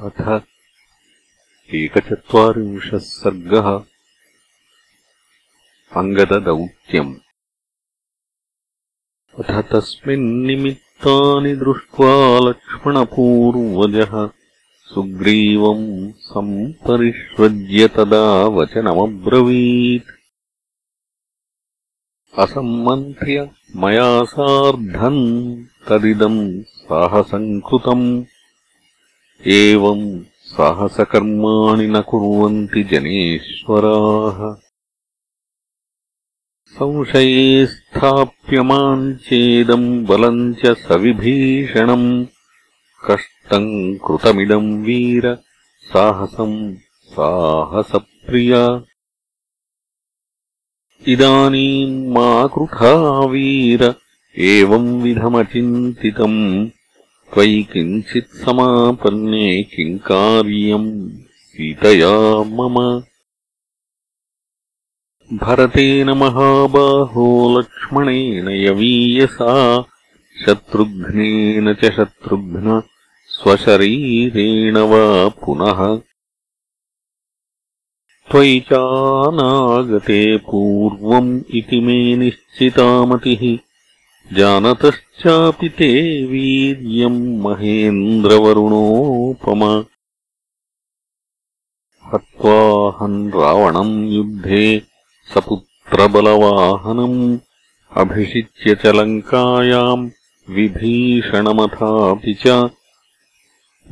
अथ एकचत्वारिंशः सर्गः। अङ्गददौत्यम्। अथ तस्मिन्निमित्तानि दृष्ट्वा लक्ष्मणपूर्वजः सुग्रीवम् सम्परिष्वज्य तदा वचनमब्रवीत्। असम्मन्त्र्य मया सार्धम् तदिदम् साहसम् कृतम् एवम् साहसकर्माणि न कुर्वन्ति जनेश्वराः। संशये स्थाप्यमाम् चेदम् बलम् च सविभीषणम् कष्टम् कृतमिदम् वीर साहसम् साहसप्रिया। इदानीम् मा कृथा वीर एवंविधमचिन्तितम् त्वयि किञ्चित् समापन्ने किम् कार्यम् सीतया मम। भरतेन महाबाहो लक्ष्मणेन यवीयसा शत्रुघ्नेन च शत्रुघ्न स्वशरीरेण वा पुनः। त्वयि चानागते पूर्वम् इति मे निश्चितामतिः जानतश्चापि ते वीर्यम् महेन्द्रवरुणोपम। हत्वाहम् रावणम् युद्धे सपुत्रबलवाहनम् अभिषिच्य च लङ्कायाम् विभीषणमथापि च।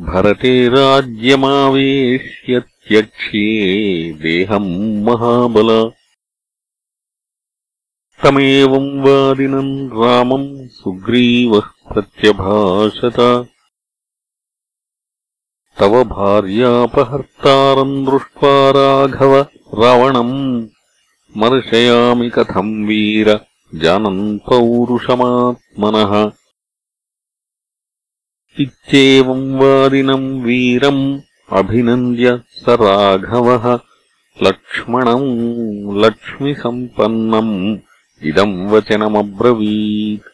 भरते राज्यमावेश्यत्यक्ष्ये देहम् महाबल तमेवम् वादिनम् रामम् सुग्रीवः प्रत्यभाषत तव भार्यापहर्तारम् दृष्ट्वा राघव रावणम् मर्शयामि कथम् वीर जानन् पौरुषमात्मनः इत्येवम् वादिनम् वीरम् अभिनन्द्य स राघवः। लक्ष्मणम् लक्ष्मिसम्पन्नम् इदम् वचनमब्रवीत्।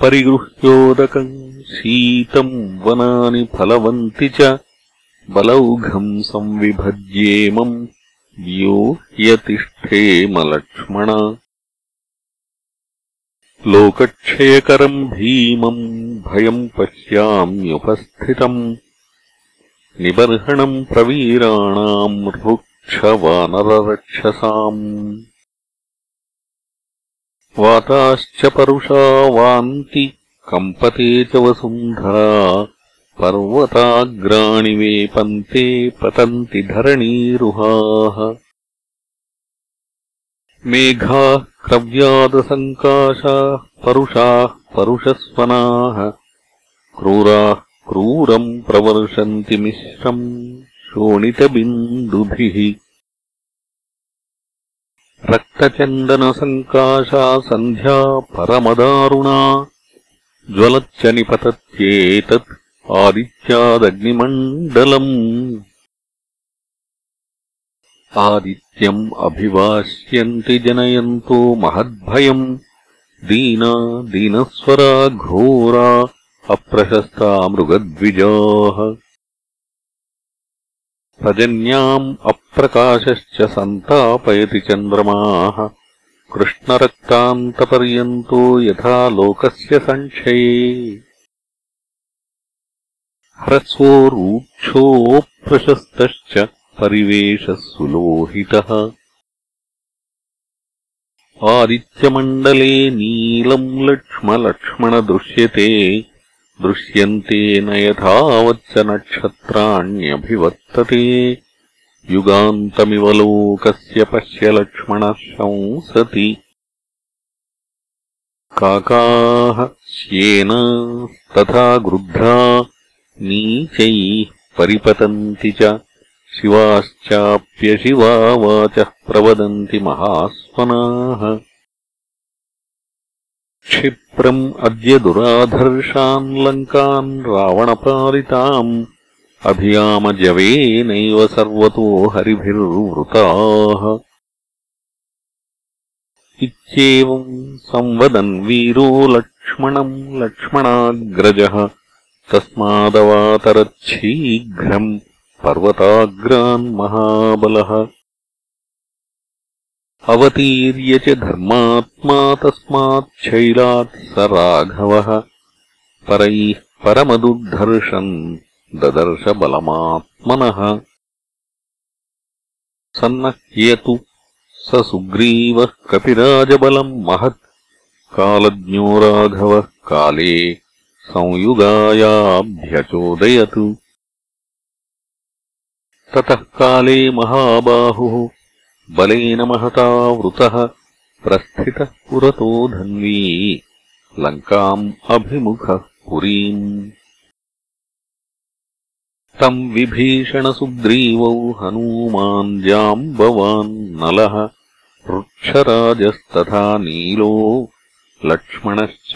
परिगृह्योदकम् शीतम् वनानि फलवन्ति च बलौघम् संविभज्येमम् व्योह्यतिष्ठेम लक्ष्मण लोकक्षयकरम् भीमम् भयम् पश्याम्युपस्थितम् निबर्हणम् प्रवीराणाम् रुक्षवानररक्षसाम् वाताश्च परुषा वान्ति कम्पते च वसुन्धरा पर्वताग्राणि वेपन्ते पतन्ति धरणीरुहाः। मेघाः क्रव्यादसङ्काशाः परुषाः परुषस्वनाः। क्रूराः क्रूरम् प्रवर्षन्ति मिश्रम् शोणितबिन्दुभिः रक्तचन्दनसङ्काशा सन्ध्या परमदारुणा ज्वलच्च निपतत्येतत् आदित्यादग्निमण्डलम्। आदित्यम् अभिवास्यन्ति जनयन्तो महद्भयम् दीना दीनस्वरा घोरा अप्रशस्ता मृगद्विजाः रजन्याम् अप्रकाशश्च सन्तापयति चन्द्रमाः। कृष्णरक्तान्तपर्यन्तो यथा लोकस्य सङ्क्षये ह्रस्वो रूक्षोऽप्रशस्तश्च परिवेशः सुलोहितः आदित्यमण्डले नीलम् लक्ष्मलक्ष्मण दृश्यते दृश्यन्ते न यथावच्च नक्षत्राण्यभिवर्तते युगान्तमिव लोकस्य पश्य लक्ष्मणः शंसति। काकाः श्येनास्तथा गृध्रा नीचैः परिपतन्ति च। शिवाश्चाप्यशिवा वाचः प्रवदन्ति महास्वनाः क्षिप्रम् अद्य दुराधर्षान् लङ्कान् रावणपालिताम् अभियामजवेनैव सर्वतो हरिभिर्वृताः। इत्येवम् संवदन् वीरो लक्ष्मणम् लक्ष्मणाग्रजः। तस्मादवातरच्छीघ्रम् पर्वताग्रान्महाबलः अवतीर्य च धर्मात्मा तस्माच्छैलात् स राघवः। परैः परमदुर्धर्षन् ददर्शबलमात्मनः। सन्नह्यतु स सुग्रीवः कपिराजबलम् महत्। कालज्ञो राघवः काले संयुगायाभ्यचोदयतु। ततः काले महाबाहुः बलेन महतावृतः प्रस्थितः पुरतो धन्वी। लङ्काम् अभिमुखः पुरीम्। तम् विभीषणसुग्रीवौ हनूमान् जाम्बवान् नलः वृक्षराजस्तथा नीलो लक्ष्मणश्चान्वयुस्तदा।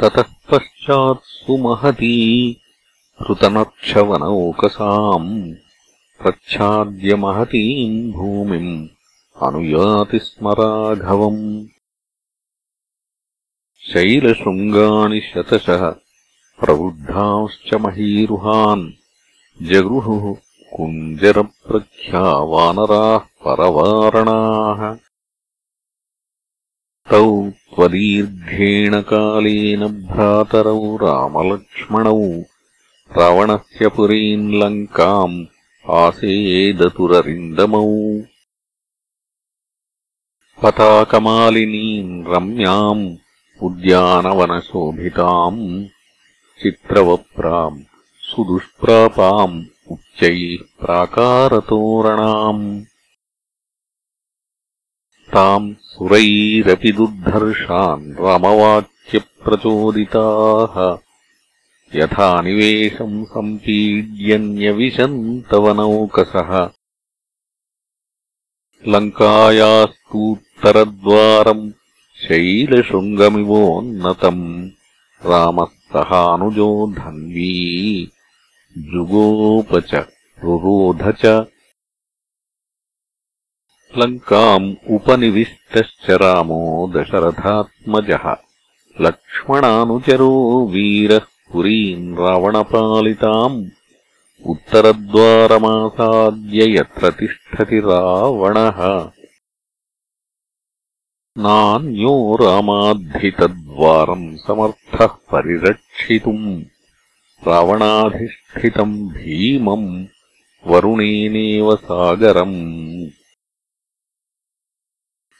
ततः पश्चात्सु महती हृतनक्षवनौकसाम् प्रच्छाद्यमहतीम् भूमिम् अनुयाति स्म राघवम्। शैलशृङ्गाणि शतशः प्रवृद्धांश्च महीरुहान् जगृहुः कुञ्जरप्रख्या वानराः परवारणाः। तौ त्वदीर्घेण कालेन भ्रातरौ रामलक्ष्मणौ रावणस्य पुरीम् लङ्काम् आसेदतुररिन्दमौ पताकमालिनीम् रम्याम् उद्यानवनशोभिताम् चित्रवप्राम् सुदुष्प्रापाम् उच्चैः प्राकारतोरणाम्। ताम् सुरैरपि दुर्धर्षान् रामवाक्यप्रचोदिताः यथा निवेशम् सम्पीड्यन्यविशन्तवनौकसः। लङ्कायास्तूत्तरद्वारम् शैलशृङ्गमिवोन्नतम् रामस्तहानुजो धन्वी। जुगोप च रुरोध च लङ्काम् उपनिविष्टश्च रामो दशरथात्मजः। लक्ष्मणानुचरो वीरः पुरीम् रावणपालिताम् उत्तरद्वारमासाद्य यत्र तिष्ठति रावणः। नान्यो रामाद्धितद्वारम् समर्थः परिरक्षितुम्। रावणाधिष्ठितम् भीमम् वरुणेनेव सागरम्।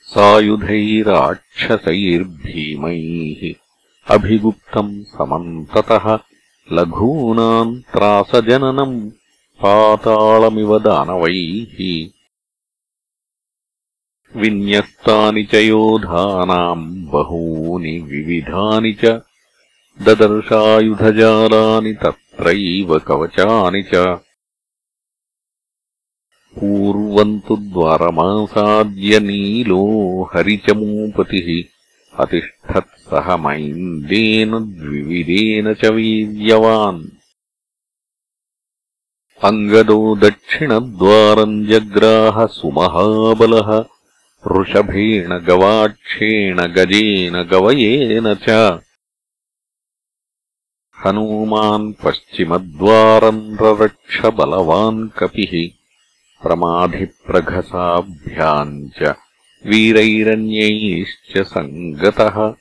सायुधैराक्षसैर्भीमैः अभिगुप्तम् समन्ततः लघूनाम् त्रासजननम् पाताळमिव दानवैः। विन्यस्तानि च योधानाम् बहूनि विविधानि च ददर्शायुधजालानि तत्रैव कवचानि च। पूर्वम् तु द्वारमासाद्य नीलो हरिचमूपतिः अतिष्ठत्सह मैन्देन द्विविदेन च वीर्यवान्। अङ्गदो दक्षिणद्वारम् जग्राह सुमहाबलः वृषभेण गवाक्षेण गजेन गवयेन च। हनूमान् पश्चिमद्वारम् ररक्षबलवान् कपिः प्रमाधिप्रघसाभ्याम् च वीरैरन्यैश्च सङ्गतः।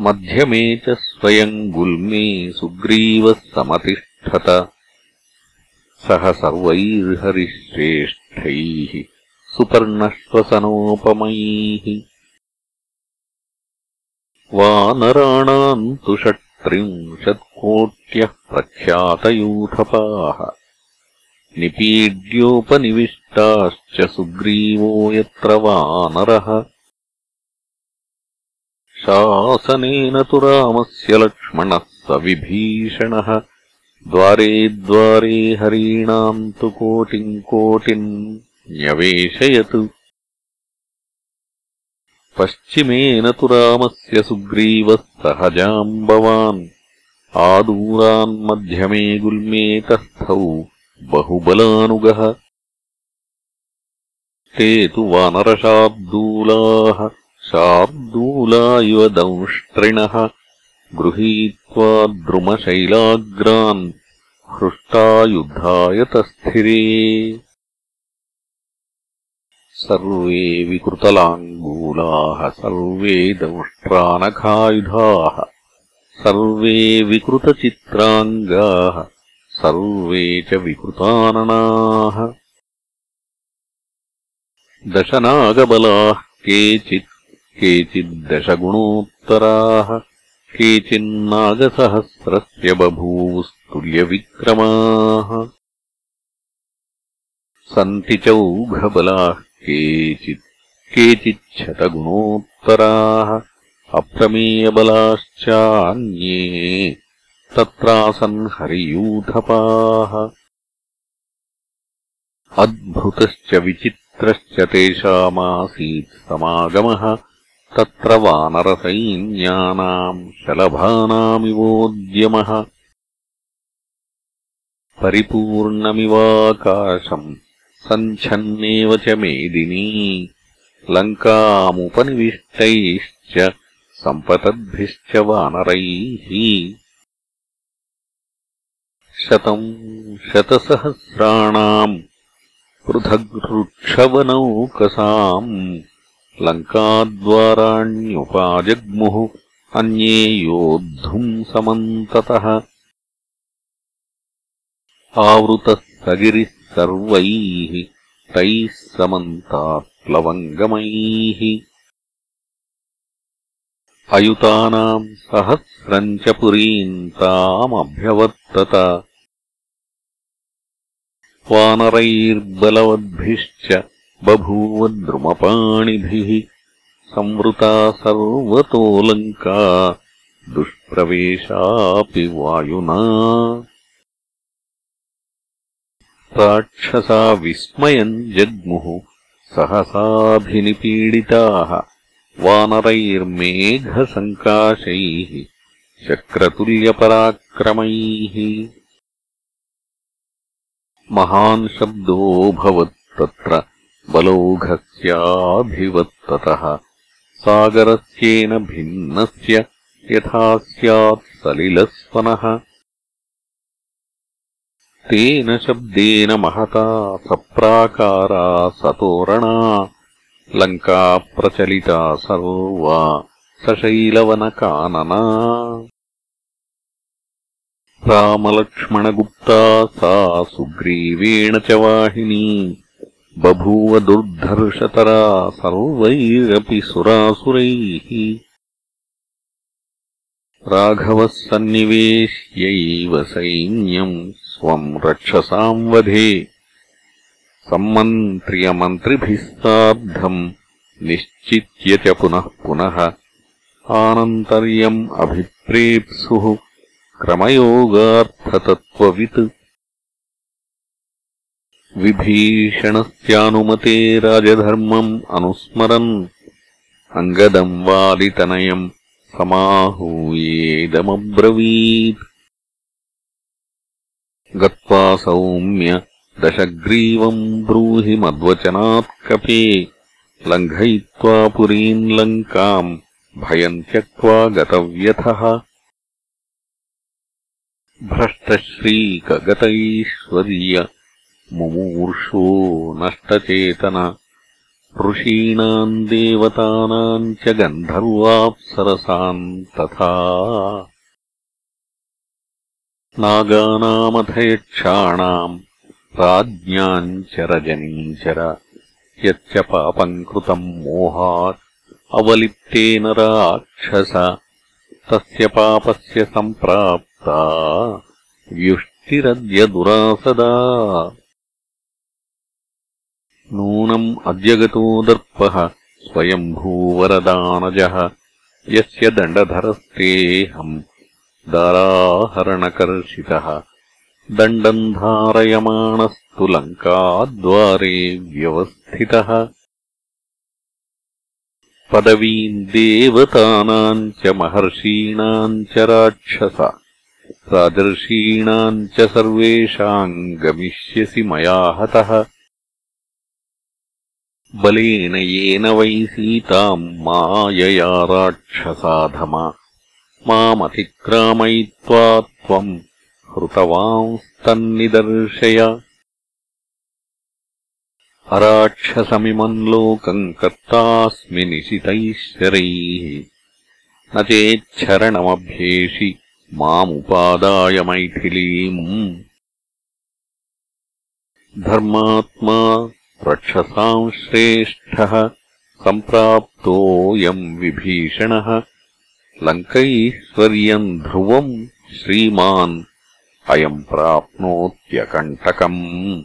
मध्यमे च स्वयम् गुल्मे सुग्रीवः समतिष्ठत। सह सर्वैर्हरिश्रेष्ठैः सुपर्णश्वसनोपमैः वानराणाम् तु षट्त्रिंशत्कोट्यः प्रख्यातयूथपाः निपीड्योपनिविष्टाश्च सुग्रीवो यत्र वानरः शासनेन तु रामस्य लक्ष्मणः स विभीषणः। द्वारे द्वारे हरीणाम् तु कोटिम् कोटिम् न्यवेशयत्। पश्चिमेन तु रामस्य सुग्रीवः सहजाम्बवान् आदूरान्मध्यमे गुल्मे तस्थौ बहुबलानुगः। ते तु वानरशार्दूलाः शार्दूलैर्विभीषणैः शूला इव दंष्ट्रिणः गृहीत्वा द्रुमशैलाग्रान् हृष्टा युद्धायतस्थिरे सर्वे विकृतलाङ्गूलाः सर्वे दंष्ट्रानखायुधाः सर्वे विकृतचित्राङ्गाः सर्वे च विकृताननाः। दशनागबलाः केचित् केचिद्दशगुणोत्तराः केचिन्नागसहस्रस्य बभूवुस्तुल्यविक्रमाः। सन्ति चौघबलाः केचित् केचिच्छतगुणोत्तराः अप्रमेयबलाश्चान्ये तत्रासन् हरियूथपाः। अद्भुतश्च विचित्रश्च तेषामासीत् समागमः तत्र वानरसैन्यानाम् शलभानामिवोद्यमः। परिपूर्णमिवाकाशम् सञ्छन्नेव च मेदिनी। लङ्कामुपनिविष्टैश्च सम्पतद्भिश्च वानरैः शतम् शतसहस्राणाम् पृथग्वृक्षवनौकसाम् लङ्काद्वाराण्युपाजग्मुः अन्ये योद्धुम् समन्ततः। आवृतः सगिरिः सर्वैः तैः समन्तात्प्लवङ्गमैः अयुतानाम् सहस्रम् च पुरीम् तामभ्यवर्तत वानरैर्बलवद्भिश्च बभूव द्रुमपाणिभिः संवृता सर्वतोऽलङ्का दुष्प्रवेशापि वायुना। राक्षसा विस्मयम् जग्मुः सहसाभिनिपीडिताः वानरैर्मेघसङ्काशैः चक्रतुल्यपराक्रमैः महान् शब्दोऽभवत्तत्र बलौघस्याभिवत्ततः। सागरस्येन भिन्नस्य यथा स्यात् सलिलस्वनः। तेन शब्देन महता सप्राकारा सतोरणा लङ्का प्रचलिता सर्वा सशैलवनकानना रामलक्ष्मणगुप्ता सा सुग्रीवेण च वाहिनी। बभूव दुर्धर्षतरा सर्वैरपि सुरासुरैः। राघवः सन्निवेश्यैव सैन्यम् स्वम् रक्षसाम् वधे। सम्मन्त्र्यमन्त्रिभिः सार्धम् निश्चित्य च पुनः पुनः आनन्तर्यम् अभिप्रेप्सुः क्रमयोगार्थतत्त्ववित्। विभीषणस्यानुमते राजधर्मम् अनुस्मरन्। अङ्गदम् वालितनयम् समाहूयेदमब्रवीत्। गत्वा सौम्य दशग्रीवम् ब्रूहि मद्वचनात्कपे लङ्घयित्वा पुरीम् लङ्काम्। भयम् त्यक्त्वा गतव्यथः भ्रष्टश्रीकगतैश्वर्य मुमूर्षो नष्टचेतन ऋषीणाम् देवतानाम् च गन्धर्वाप्सरसाम् तथा नागानामथ यक्षाणाम् राज्ञाम् च रजनीचर यच्च पापम् कृतम् मोहात् अवलिप्तेन राक्षस तस्य पापस्य सम्प्राप्ता व्युष्टिरद्य दुरासदा। नूनम् अद्यगतो दर्पः स्वयम्भूवरदानजः। यस्य दण्डधरस्तेऽहम् दाराहरणकर्षितः। दण्डम् धारयमाणस्तु लङ्काद्वारे व्यवस्थितः। पदवीम् देवतानाम् च महर्षीणाम् च राक्षस राजर्षीणाम् च सर्वेषाम् गमिष्यसि मया हतः। बलेन येन वै सीताम् मायया राक्षसाधम। मामतिक्रामयित्वा त्वम् हृतवांस्तन्निदर्शय। अराक्षसमिमम् लोकम् कर्तास्मि निशितैश्वरैः न चेच्छरणमभ्येषि मामुपादाय मैथिलीम्। धर्मात्मा रक्षसाम् श्रेष्ठः सम्प्राप्तोऽयम् विभीषणः। लङ्कैश्वर्यम् ध्रुवम् श्रीमान् अयम् प्राप्नोत्यकण्टकम्।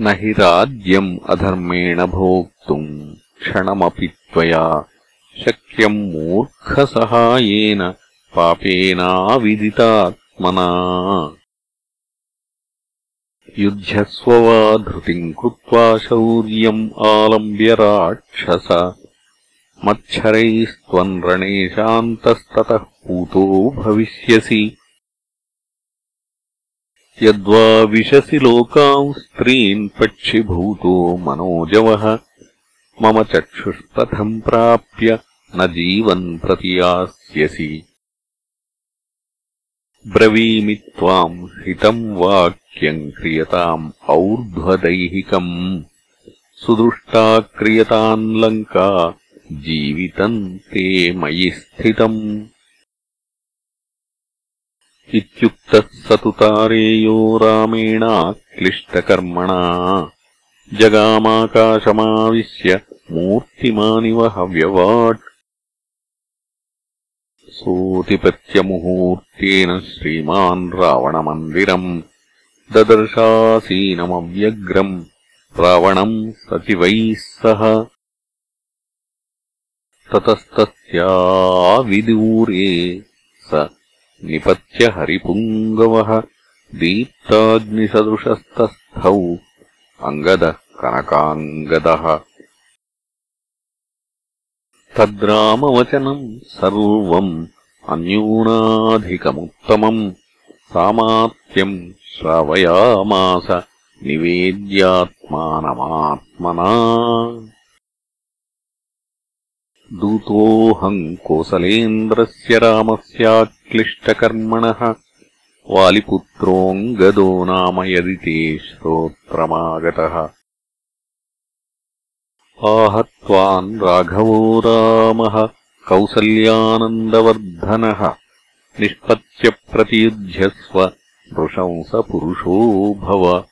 न हि राज्यम् अधर्मेण भोक्तुम् क्षणमपि त्वया शक्यम् मूर्खसहायेन पापेनाविदितात्मना। युध्यस्व वा धृतिम् कृत्वा शौर्यम् आलम्ब्य राक्षस। मच्छरैस्त्वम् रणेशान्तस्ततः पूतो भविष्यसि। यद्वा विशसि लोकाम् स्त्रीन् पक्षिभूतो मनोजवः। मम चक्षुष्पथम् प्राप्य न जीवन् प्रति यास्यसि। ब्रवीमि त्वाम् हितम् वाक्यम् क्रियताम् और्ध्वदैहिकम्। सुदृष्टा क्रियताम् लङ्का जीवितम् ते मयि स्थितम्। इत्युक्तः स तु तारेयो रामेणाक्लिष्टकर्मणा जगामाकाशमाविश्य मूर्तिमानिव हव्यवाट् सोऽतिपत्यमुहूर्तेन श्रीमान् रावणमन्दिरम् ददर्शासीनमव्यग्रम् रावणम् सचिवैः सह। ततस्तस्याविदूरे स निपत्य हरिपुङ्गवः दीप्ताग्निसदृशस्तस्थौ अङ्गदः कनकाङ्गदः तद्रामवचनम् सर्वम् अन्यूनाधिकमुत्तमम् सामात्यम् श्रावयामास निवेद्यात्मानमात्मना। दूतोऽहम् कोसलेन्द्रस्य रामस्याक्लिष्टकर्मणः वालिपुत्रोऽङ्गदो नाम यदि ते श्रोत्रमागतः आहत्वान् राघवो रामः कौसल्यानन्दवर्धनः निष्पत्यप्रतियुध्यस्व नृशंसपुरुषो भव।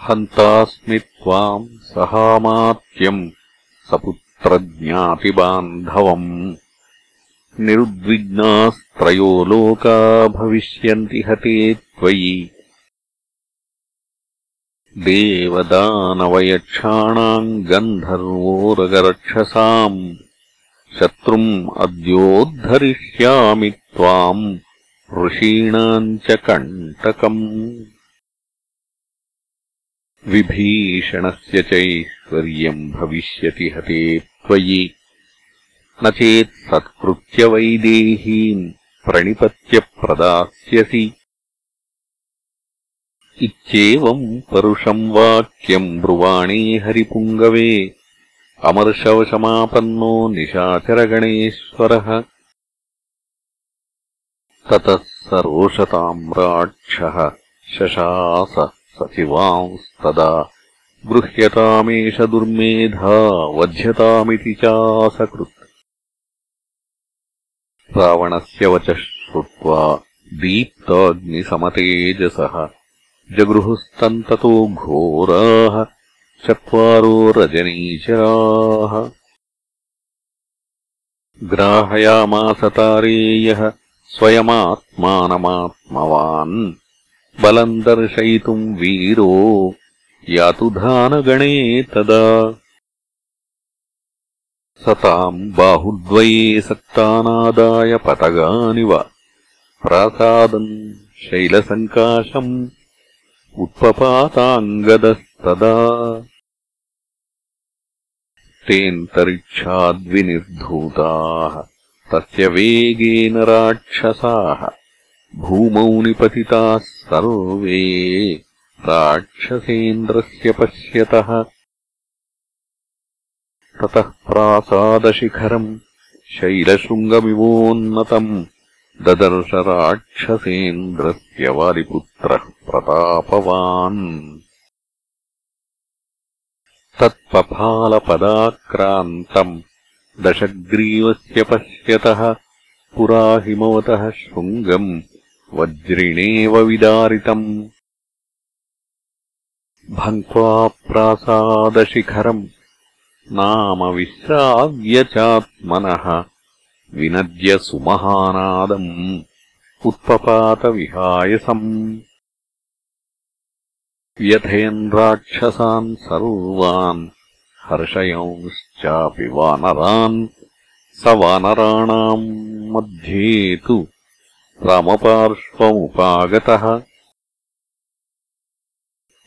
हन्तास्मि त्वाम् सहामात्यम् सपुत्रज्ञातिबान्धवम्। निरुद्विग्नास्त्रयो लोका भविष्यन्ति हते त्वयि देवदानवयक्षाणाम् गन्धर्वोरगरक्षसाम् शत्रुम् अद्योद्धरिष्यामि त्वाम् ऋषीणाम् च कण्टकम्। विभीषणस्य चैश्वर्यम् भविष्यति हते त्वयि। न चेत् सत्कृत्यवैदेहीम् प्रणिपत्य प्रदास्यसि इत्येवम् परुषम् वाक्यम् ब्रुवाणे हरिपुङ्गवे अमर्षवशमापन्नो निशाचरगणेश्वरः। ततः स रोषताम्राक्षः शशास सचिवांस्तदा गृह्यतामेष दुर्मेधा वध्यतामिति चासकृत्। रावणस्य वचः श्रुत्वा दीप्ताग्निसमतेजसः जगृहुस्तन्ततो घोराः चत्वारो रजनीचराः। ग्राहयामासतारेयः स्वयमात्मानमात्मवान्। बलम् दर्शयितुम् वीरो यातुधानगणे तदा। सताम् बाहुद्वये सक्तानादाय पतगानिव। प्रासादम् शैलसङ्काशम् उत्पपाताङ्गदस्तदा। तेऽन्तरिक्षाद्विनिर्धूताः तस्य वेगेन राक्षसाः भूमौ निपतिताः सर्वे राक्षसेन्द्रस्य पश्यतः। ततः प्रासादशिखरम् शैलशृङ्गमिवोन्नतम् ददर्श राक्षसेन्द्रस्य वालिपुत्रः प्रतापवान्। तत्पफालपदाक्रान्तम् दशग्रीवस्य पश्यतः पुरा हिमवतः शृङ्गम् वज्रिणेव विदारितम्। भङ्क्त्वा प्रासादशिखरम् नाम विश्राव्यचात्मनः विनद्य सुमहानादम् उत्पपातविहायसम्। व्यथयन् राक्षसान् सर्वान् हर्षयंश्चापि वानरान् स वानराणाम् मध्ये तु रामपार्श्वमुपागतः।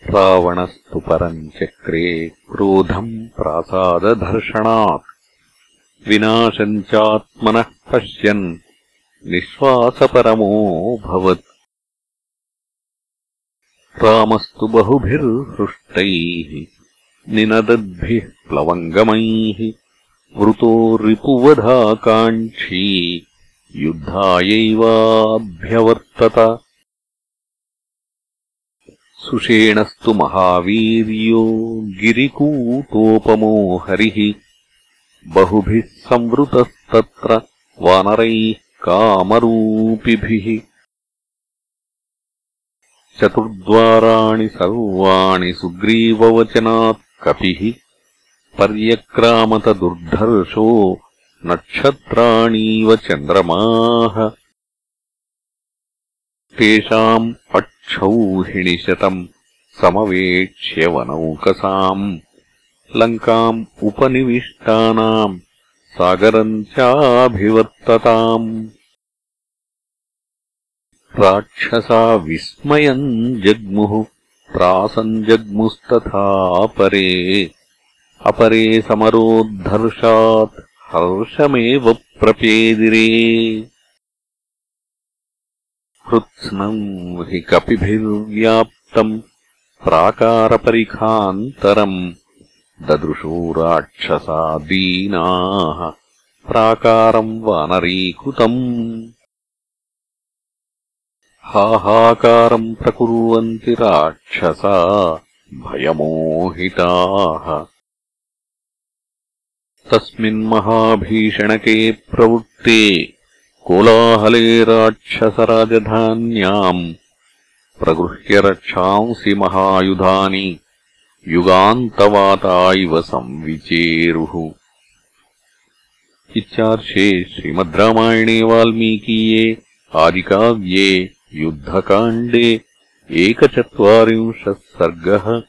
रावणस्तु परम् चक्रे क्रोधम् प्रासादधर्षणात् विनाशम् चात्मनः पश्यन् निःश्वासपरमोऽभवत् रामस्तु बहुभिर्हृष्टैः। निनदद्भिः प्लवङ्गमैः। वृतो रिपुवधाकाङ्क्षी। युद्धायैवाभ्यवर्तत। सुषेणस्तु महावीर्यो गिरिकूटोपमो हरिः बहुभिः संवृतस्तत्र वानरैः कामरूपिभिः। चतुर्द्वाराणि सर्वाणि सुग्रीववचनात् कपिः। पर्यक्रामत दुर्धर्षो नक्षत्राणीव चन्द्रमाः। तेषाम् अक्षौहिणिशतम् समवेक्ष्य वनौकसाम् लङ्काम् उपनिविष्टानाम् सागरम् चाभिवर्तताम्। राक्षसा विस्मयम् जग्मुः त्रासम् जग्मुस्तथापरे अपरे समरोद्धर्षात् हर्षमेव प्रपेदिरे। कृत्स्नम् हि कपिभिर्व्याप्तम् प्राकारपरिखान्तरम् ददृशो राक्षसा दीनाः प्राकारम् वानरीकृतम्। हाहाकारम् प्रकुर्वन्ति राक्षसा भयमोहिताः। तस्मिन्महाभीषणके प्रवृत्ते कोलाहले राक्षसराजधान्याम् प्रगृह्य रक्षांसि महायुधानि युगान्तवाता इव संविचेरुः। इत्यार्षे श्रीमद् रामायणे वाल्मीकीये आदिकाव्ये युद्धकाण्डे एकचत्वारिंशः सर्गः